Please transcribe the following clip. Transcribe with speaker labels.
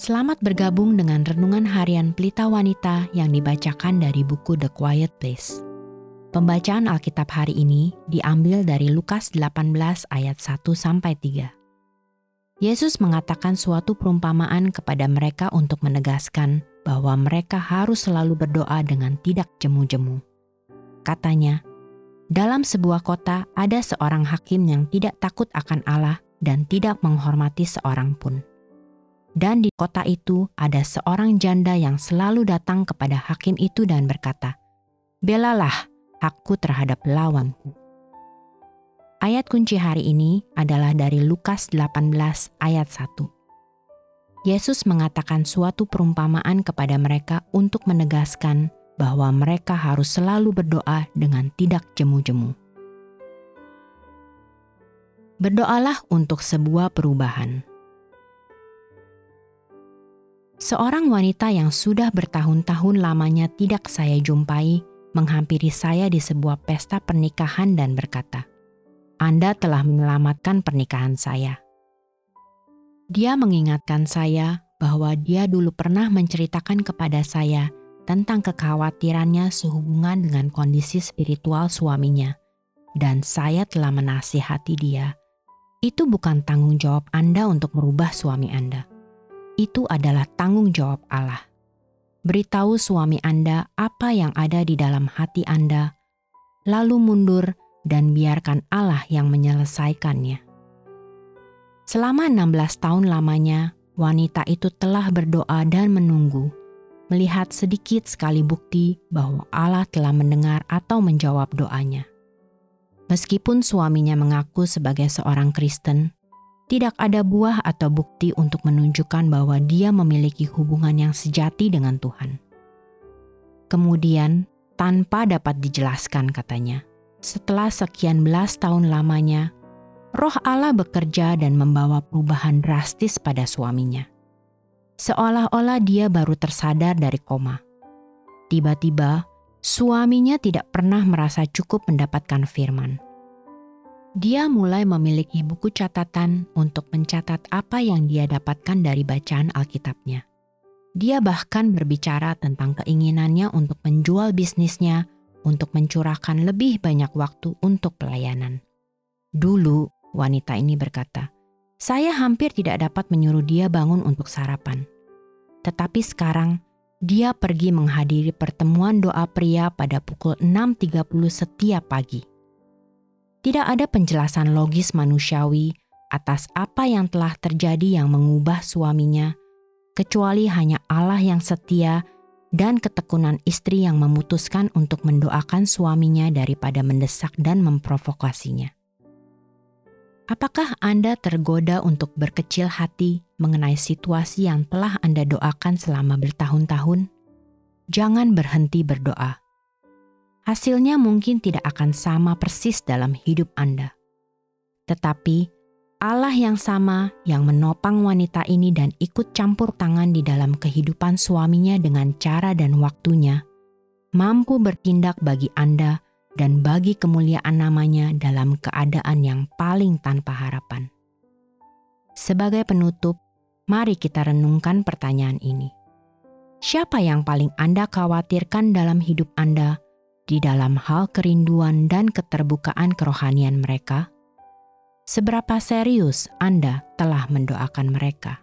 Speaker 1: Selamat bergabung dengan renungan harian Pelita Wanita yang dibacakan dari buku The Quiet Place. Pembacaan Alkitab hari ini diambil dari Lukas 18 ayat 1 sampai 3. Yesus mengatakan suatu perumpamaan kepada mereka untuk menegaskan bahwa mereka harus selalu berdoa dengan tidak jemu-jemu. Katanya, dalam sebuah kota ada seorang hakim yang tidak takut akan Allah dan tidak menghormati seorang pun dan di kota itu ada seorang janda yang selalu datang kepada hakim itu dan berkata, Belalah hakku terhadap lawanku. Ayat kunci hari ini adalah dari Lukas 18 ayat 1. Yesus mengatakan suatu perumpamaan kepada mereka untuk menegaskan bahwa mereka harus selalu berdoa dengan tidak jemu-jemu. Berdoalah untuk sebuah perubahan. Seorang wanita yang sudah bertahun-tahun lamanya tidak saya jumpai menghampiri saya di sebuah pesta pernikahan dan berkata, "Anda telah menyelamatkan pernikahan saya." Dia mengingatkan saya bahwa dia dulu pernah menceritakan kepada saya tentang kekhawatirannya sehubungan dengan kondisi spiritual suaminya, dan saya telah menasihati dia. Itu bukan tanggung jawab Anda untuk merubah suami Anda itu adalah tanggung jawab Allah. Beritahu suami Anda apa yang ada di dalam hati Anda, lalu mundur dan biarkan Allah yang menyelesaikannya. Selama 16 tahun lamanya, wanita itu telah berdoa dan menunggu, melihat sedikit sekali bukti bahwa Allah telah mendengar atau menjawab doanya. Meskipun suaminya mengaku sebagai seorang Kristen, tidak ada buah atau bukti untuk menunjukkan bahwa dia memiliki hubungan yang sejati dengan Tuhan. Kemudian, tanpa dapat dijelaskan katanya, setelah sekian belas tahun lamanya, roh Allah bekerja dan membawa perubahan drastis pada suaminya. Seolah-olah dia baru tersadar dari koma. Tiba-tiba, suaminya tidak pernah merasa cukup mendapatkan firman dia mulai memiliki buku catatan untuk mencatat apa yang dia dapatkan dari bacaan Alkitabnya. Dia bahkan berbicara tentang keinginannya untuk menjual bisnisnya untuk mencurahkan lebih banyak waktu untuk pelayanan. Dulu, wanita ini berkata, "Saya hampir tidak dapat menyuruh dia bangun untuk sarapan." Tetapi sekarang, dia pergi menghadiri pertemuan doa pria pada pukul 6.30 setiap pagi tidak ada penjelasan logis manusiawi atas apa yang telah terjadi yang mengubah suaminya, kecuali hanya Allah yang setia dan ketekunan istri yang memutuskan untuk mendoakan suaminya daripada mendesak dan memprovokasinya. Apakah Anda tergoda untuk berkecil hati mengenai situasi yang telah Anda doakan selama bertahun-tahun? Jangan berhenti berdoa hasilnya mungkin tidak akan sama persis dalam hidup Anda. Tetapi Allah yang sama yang menopang wanita ini dan ikut campur tangan di dalam kehidupan suaminya dengan cara dan waktunya, mampu bertindak bagi Anda dan bagi kemuliaan namanya dalam keadaan yang paling tanpa harapan. Sebagai penutup, mari kita renungkan pertanyaan ini. Siapa yang paling Anda khawatirkan dalam hidup Anda di dalam hal kerinduan dan keterbukaan kerohanian mereka? Seberapa serius Anda telah mendoakan mereka?